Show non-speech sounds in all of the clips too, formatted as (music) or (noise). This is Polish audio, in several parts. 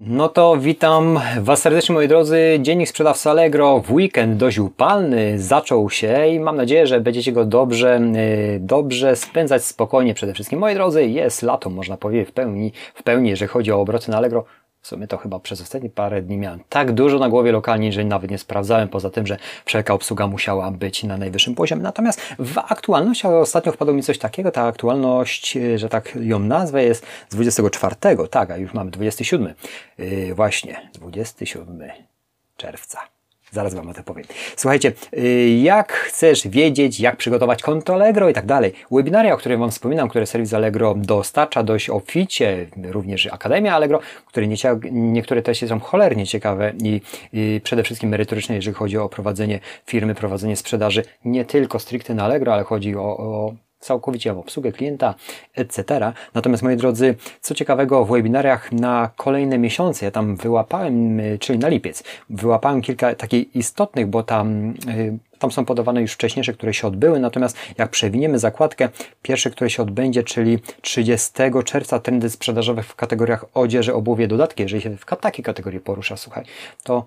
No to witam Was serdecznie moi drodzy. Dziennik sprzedawcy Allegro w weekend dość upalny zaczął się i mam nadzieję, że będziecie go dobrze, y, dobrze spędzać spokojnie przede wszystkim. Moi drodzy, jest lato, można powiedzieć w pełni, w pełni, jeżeli chodzi o obroty na Allegro. W sumie to chyba przez ostatnie parę dni miałem tak dużo na głowie lokalnie, że nawet nie sprawdzałem, poza tym, że wszelka obsługa musiała być na najwyższym poziomie. Natomiast w aktualności ostatnio wpadło mi coś takiego, ta aktualność, y, że tak ją nazwę, jest z 24, tak, a już mamy 27. Yy, właśnie, 27 czerwca. Zaraz Wam o tym powiem. Słuchajcie, y, jak chcesz wiedzieć, jak przygotować konto Allegro i tak dalej. Webinaria, o których Wam wspominam, które serwis Allegro dostarcza dość oficie, również Akademia Allegro, które niektóre też są cholernie ciekawe i, i przede wszystkim merytoryczne, jeżeli chodzi o prowadzenie firmy, prowadzenie sprzedaży, nie tylko stricte na Allegro, ale chodzi o, o całkowicie w obsługę klienta, etc. Natomiast moi drodzy, co ciekawego w webinariach na kolejne miesiące, ja tam wyłapałem, y, czyli na lipiec, wyłapałem kilka takich istotnych, bo tam y, tam są podawane już wcześniejsze, które się odbyły, natomiast jak przewiniemy zakładkę, pierwsze, które się odbędzie, czyli 30 czerwca trendy sprzedażowe w kategoriach odzieży, obuwie, dodatki, jeżeli się w takiej kategorii porusza, słuchaj, to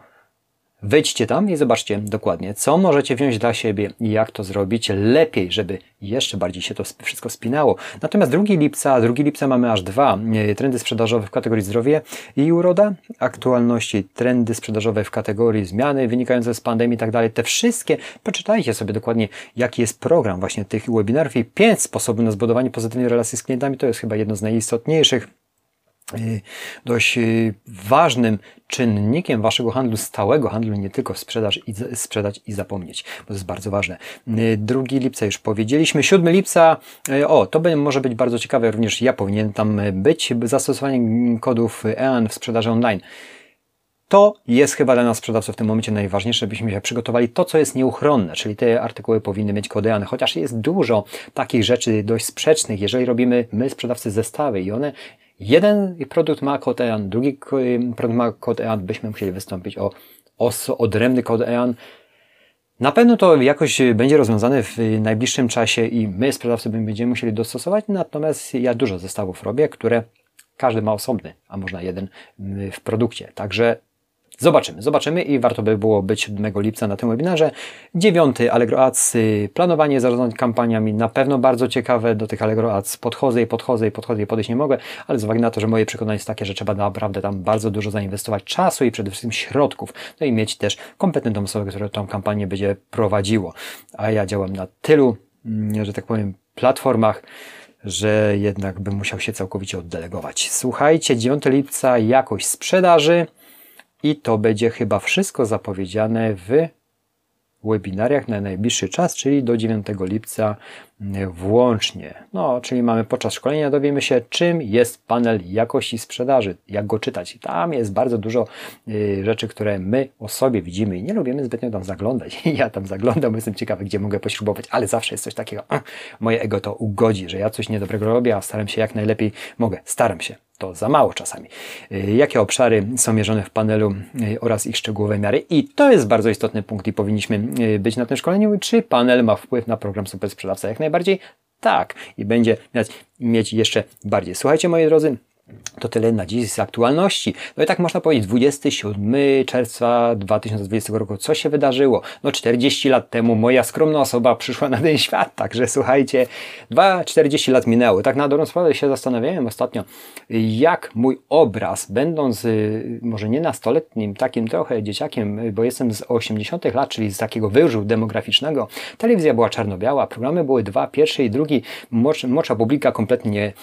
Wejdźcie tam i zobaczcie dokładnie, co możecie wziąć dla siebie i jak to zrobić lepiej, żeby jeszcze bardziej się to wszystko spinało. Natomiast 2 lipca, 2 lipca mamy aż dwa e, trendy sprzedażowe w kategorii zdrowie i uroda, aktualności, trendy sprzedażowe w kategorii zmiany wynikające z pandemii i tak dalej. Te wszystkie, poczytajcie sobie dokładnie, jaki jest program właśnie tych webinarów i pięć sposobów na zbudowanie pozytywnej relacji z klientami. To jest chyba jedno z najistotniejszych dość y, ważnym czynnikiem waszego handlu, stałego handlu, nie tylko sprzedaż i, sprzedać i zapomnieć, bo to jest bardzo ważne. 2 y, lipca już powiedzieliśmy, 7 lipca, o, to może być bardzo ciekawe, również ja powinien tam być, zastosowanie kodów EAN w sprzedaży online. To jest chyba dla nas sprzedawców w tym momencie najważniejsze, żebyśmy się przygotowali to, co jest nieuchronne, czyli te artykuły powinny mieć kody EAN, chociaż jest dużo takich rzeczy dość sprzecznych, jeżeli robimy my sprzedawcy zestawy i one jeden produkt ma kod EAN, drugi produkt ma kod EAN, byśmy musieli wystąpić o, odrębny kod EAN. Na pewno to jakoś będzie rozwiązane w najbliższym czasie i my, sprzedawcy, będziemy musieli dostosować, natomiast ja dużo zestawów robię, które każdy ma osobny, a można jeden w produkcie. Także Zobaczymy, zobaczymy i warto by było być 7 lipca na tym webinarze. 9 Allegro Ads, y, planowanie zarządzania kampaniami, na pewno bardzo ciekawe, do tych Allegro Ads podchodzę i podchodzę i podchodzę i podejść nie mogę, ale z uwagi na to, że moje przekonanie jest takie, że trzeba naprawdę tam bardzo dużo zainwestować czasu i przede wszystkim środków, no i mieć też kompetentną osobę, która tą kampanię będzie prowadziło. A ja działam na tylu, mm, że tak powiem, platformach, że jednak bym musiał się całkowicie oddelegować. Słuchajcie, 9 lipca jakość sprzedaży, i to będzie chyba wszystko zapowiedziane w webinariach na najbliższy czas, czyli do 9 lipca włącznie. No, czyli mamy podczas szkolenia dowiemy się, czym jest panel jakości sprzedaży, jak go czytać. Tam jest bardzo dużo y, rzeczy, które my o sobie widzimy i nie lubimy zbytnio tam zaglądać. (laughs) Ja tam zaglądam, jestem ciekawy, gdzie mogę pośrubować, ale zawsze jest coś takiego, moje ego to ugodzi, że ja coś niedobrego robię, a staram się jak najlepiej mogę. Staram się to za mało czasami. Y, jakie obszary są mierzone w panelu y, oraz ich szczegółowe miary? I to jest bardzo istotny punkt i powinniśmy być na tym szkoleniu. Czy panel ma wpływ na program Super Sprzedawca? Jak najbardziej tak. I będzie mieć jeszcze bardziej. Słuchajcie, moi drodzy, to tyle na dziś z aktualności. No i tak można powiedzieć, 27 czerwca 2020 roku, co się wydarzyło? No 40 lat temu moja skromna osoba przyszła na ten świat, także słuchajcie, 2-40 lat minęło. Tak na dobrą sprawę się zastanawiałem ostatnio, jak mój obraz, będąc y, może nie nastoletnim, takim trochę dzieciakiem, bo jestem z 80 lat, czyli z takiego wyżu demograficznego, telewizja była czarno-biała, programy były dwa, pierwszy i drugi, mocza publika kompletnie nie,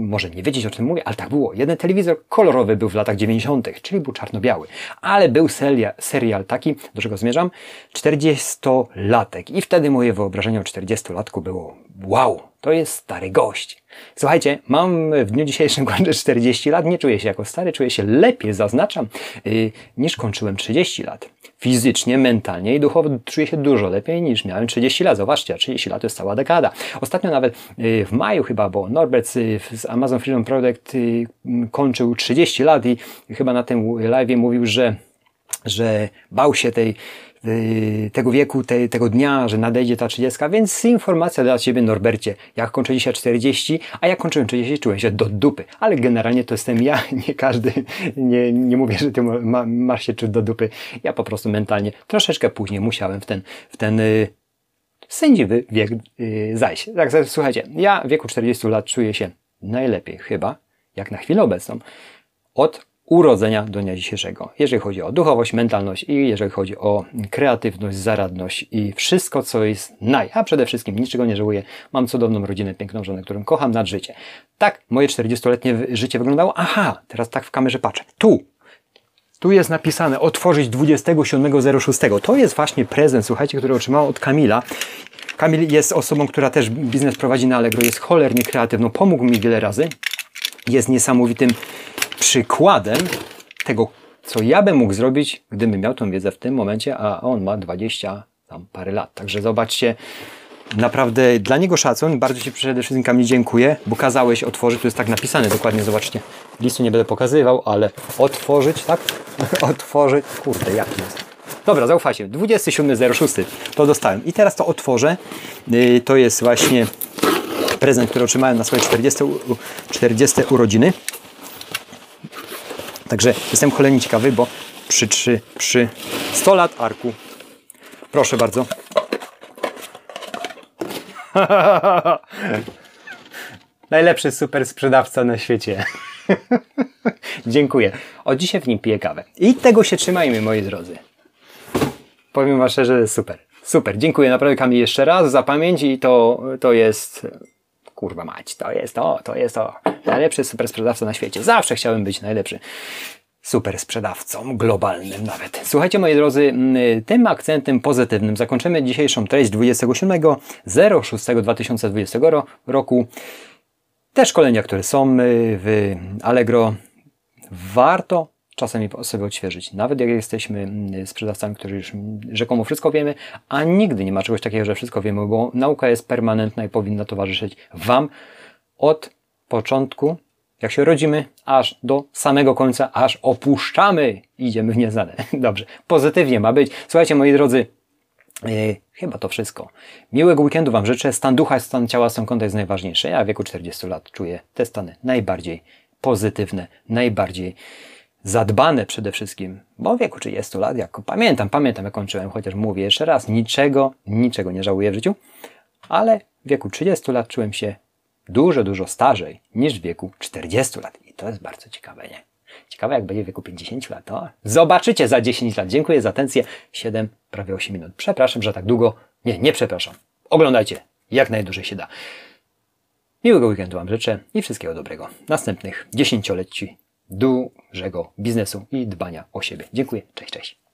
może nie wiedzieć o czym mówię, ale tak było. Jeden telewizor kolorowy był w latach 90., czyli był czarno-biały, ale był serial, serial taki, do czego zmierzam, 40-latek. I wtedy moje wyobrażenie o 40-latku było wow, to jest stary gość. Słuchajcie, mam w dniu dzisiejszym kończę 40 lat, nie czuję się jako stary, czuję się lepiej, zaznaczam, yy, niż kończyłem 30 lat. Fizycznie, mentalnie i duchowo czuję się dużo lepiej niż miałem 30 lat. Zobaczcie, 30 lat to jest cała dekada. Ostatnio nawet yy, w maju chyba, bo Norbert yy, z Amazon Freedom Project yy, kończył 30 lat i chyba na tym live mówił, że że bał się tej tego wieku, te, tego dnia, że nadejdzie ta 30, więc informacja dla Ciebie Norbercie, jak kończę dzisiaj 40, a jak kończyłem 30 czułem się do dupy, ale generalnie to jestem ja, (laughs) nie każdy, nie, nie mówię, że Ty ma, masz się czuć do dupy, ja po prostu mentalnie troszeczkę później musiałem w ten, w ten yy, sędziwy wiek yy, zajść. Tak, słuchajcie, ja w wieku 40 lat czuję się najlepiej chyba, jak na chwilę obecną, od urodzenia do dnia dzisiejszego. Jeżeli chodzi o duchowość, mentalność i jeżeli chodzi o kreatywność, zaradność i wszystko, co jest naj. A przede wszystkim niczego nie żałuję. Mam cudowną rodzinę, piękną żonę, którą kocham nad życie. Tak moje 40-letnie życie wyglądało. Aha, teraz tak w kamerze patrzę. Tu, tu jest napisane otworzyć 27.06. To jest właśnie prezent, słuchajcie, który otrzymałem od Kamila. Kamil jest osobą, która też biznes prowadzi na Allegro, jest cholernie kreatywną, pomógł mi wiele razy. Jest niesamowitym przykładem tego, co ja bym mógł zrobić, gdybym miał tą wiedzę w tym momencie, a on ma 20 tam parę lat. Także zobaczcie, naprawdę dla niego szacun. Bardzo Ci przede wszystkim Kamil dziękuję, bo kazałeś otworzyć, tu jest tak napisane dokładnie, zobaczcie. Listu nie będę pokazywał, ale otworzyć, tak? (laughs) otworzyć, kurde, jaki jest. Dobra, zaufajcie, 27.06 to dostałem. I teraz to otworzę. Yy, to jest właśnie prezent, który otrzymałem na swoje 40, 40 urodziny. Także jestem cholernie ciekawy, bo przy, przy, przy 100 lat arku. Proszę bardzo. (laughs) Najlepszy super sprzedawca na świecie. (laughs) Dziękuję. Od dzisiaj w nim piję kawę. I tego się trzymajmy, moi drodzy. Powiem Wam szczerze, super. Super. Dziękuję naprawdę Kamil jeszcze raz za pamięć i to, to jest kurwa mać, to jest to, to jest to. Najlepszy super sprzedawca na świecie. Zawsze chciałem być najlepszy super sprzedawcą, globalnym nawet. Słuchajcie moi drodzy, tym akcentem pozytywnym zakończymy dzisiejszą treść 27.06.2020 roku. Te szkolenia, które są w Allegro, warto czasami sobie odświeżyć. Nawet jak jesteśmy mm, sprzedawcami, którzy już rzekomo wszystko wiemy, a nigdy nie ma czegoś takiego, że wszystko wiemy, bo nauka jest permanentna i powinna towarzyszyć Wam od początku, jak się rodzimy, aż do samego końca, aż opuszczamy i idziemy w nieznane. (laughs) Dobrze, pozytywnie ma być. Słuchajcie, moi drodzy, Yy, chyba to wszystko. Miłego weekendu Wam życzę. Stan ducha, stan ciała, stan konta jest najważniejszy. Ja w wieku 40 lat czuję te stany najbardziej pozytywne, najbardziej zadbane przede wszystkim, bo w wieku 30 lat, jak pamiętam, pamiętam jak kończyłem, chociaż mówię jeszcze raz, niczego, niczego nie żałuję w życiu, ale w wieku 30 lat czułem się dużo, dużo starzej niż w wieku 40 lat. I to jest bardzo ciekawe, nie? Ciekawe, jak będzie w wieku 50 lat. To zobaczycie za 10 lat. Dziękuję za atencję. 7, prawie 8 minut. Przepraszam, że tak długo. Nie, nie przepraszam. Oglądajcie, jak najdłużej się da. Miłego weekendu Wam życzę i wszystkiego dobrego. Następnych dziesięcioleci dużego biznesu i dbania o siebie. Dziękuję. Cześć, cześć.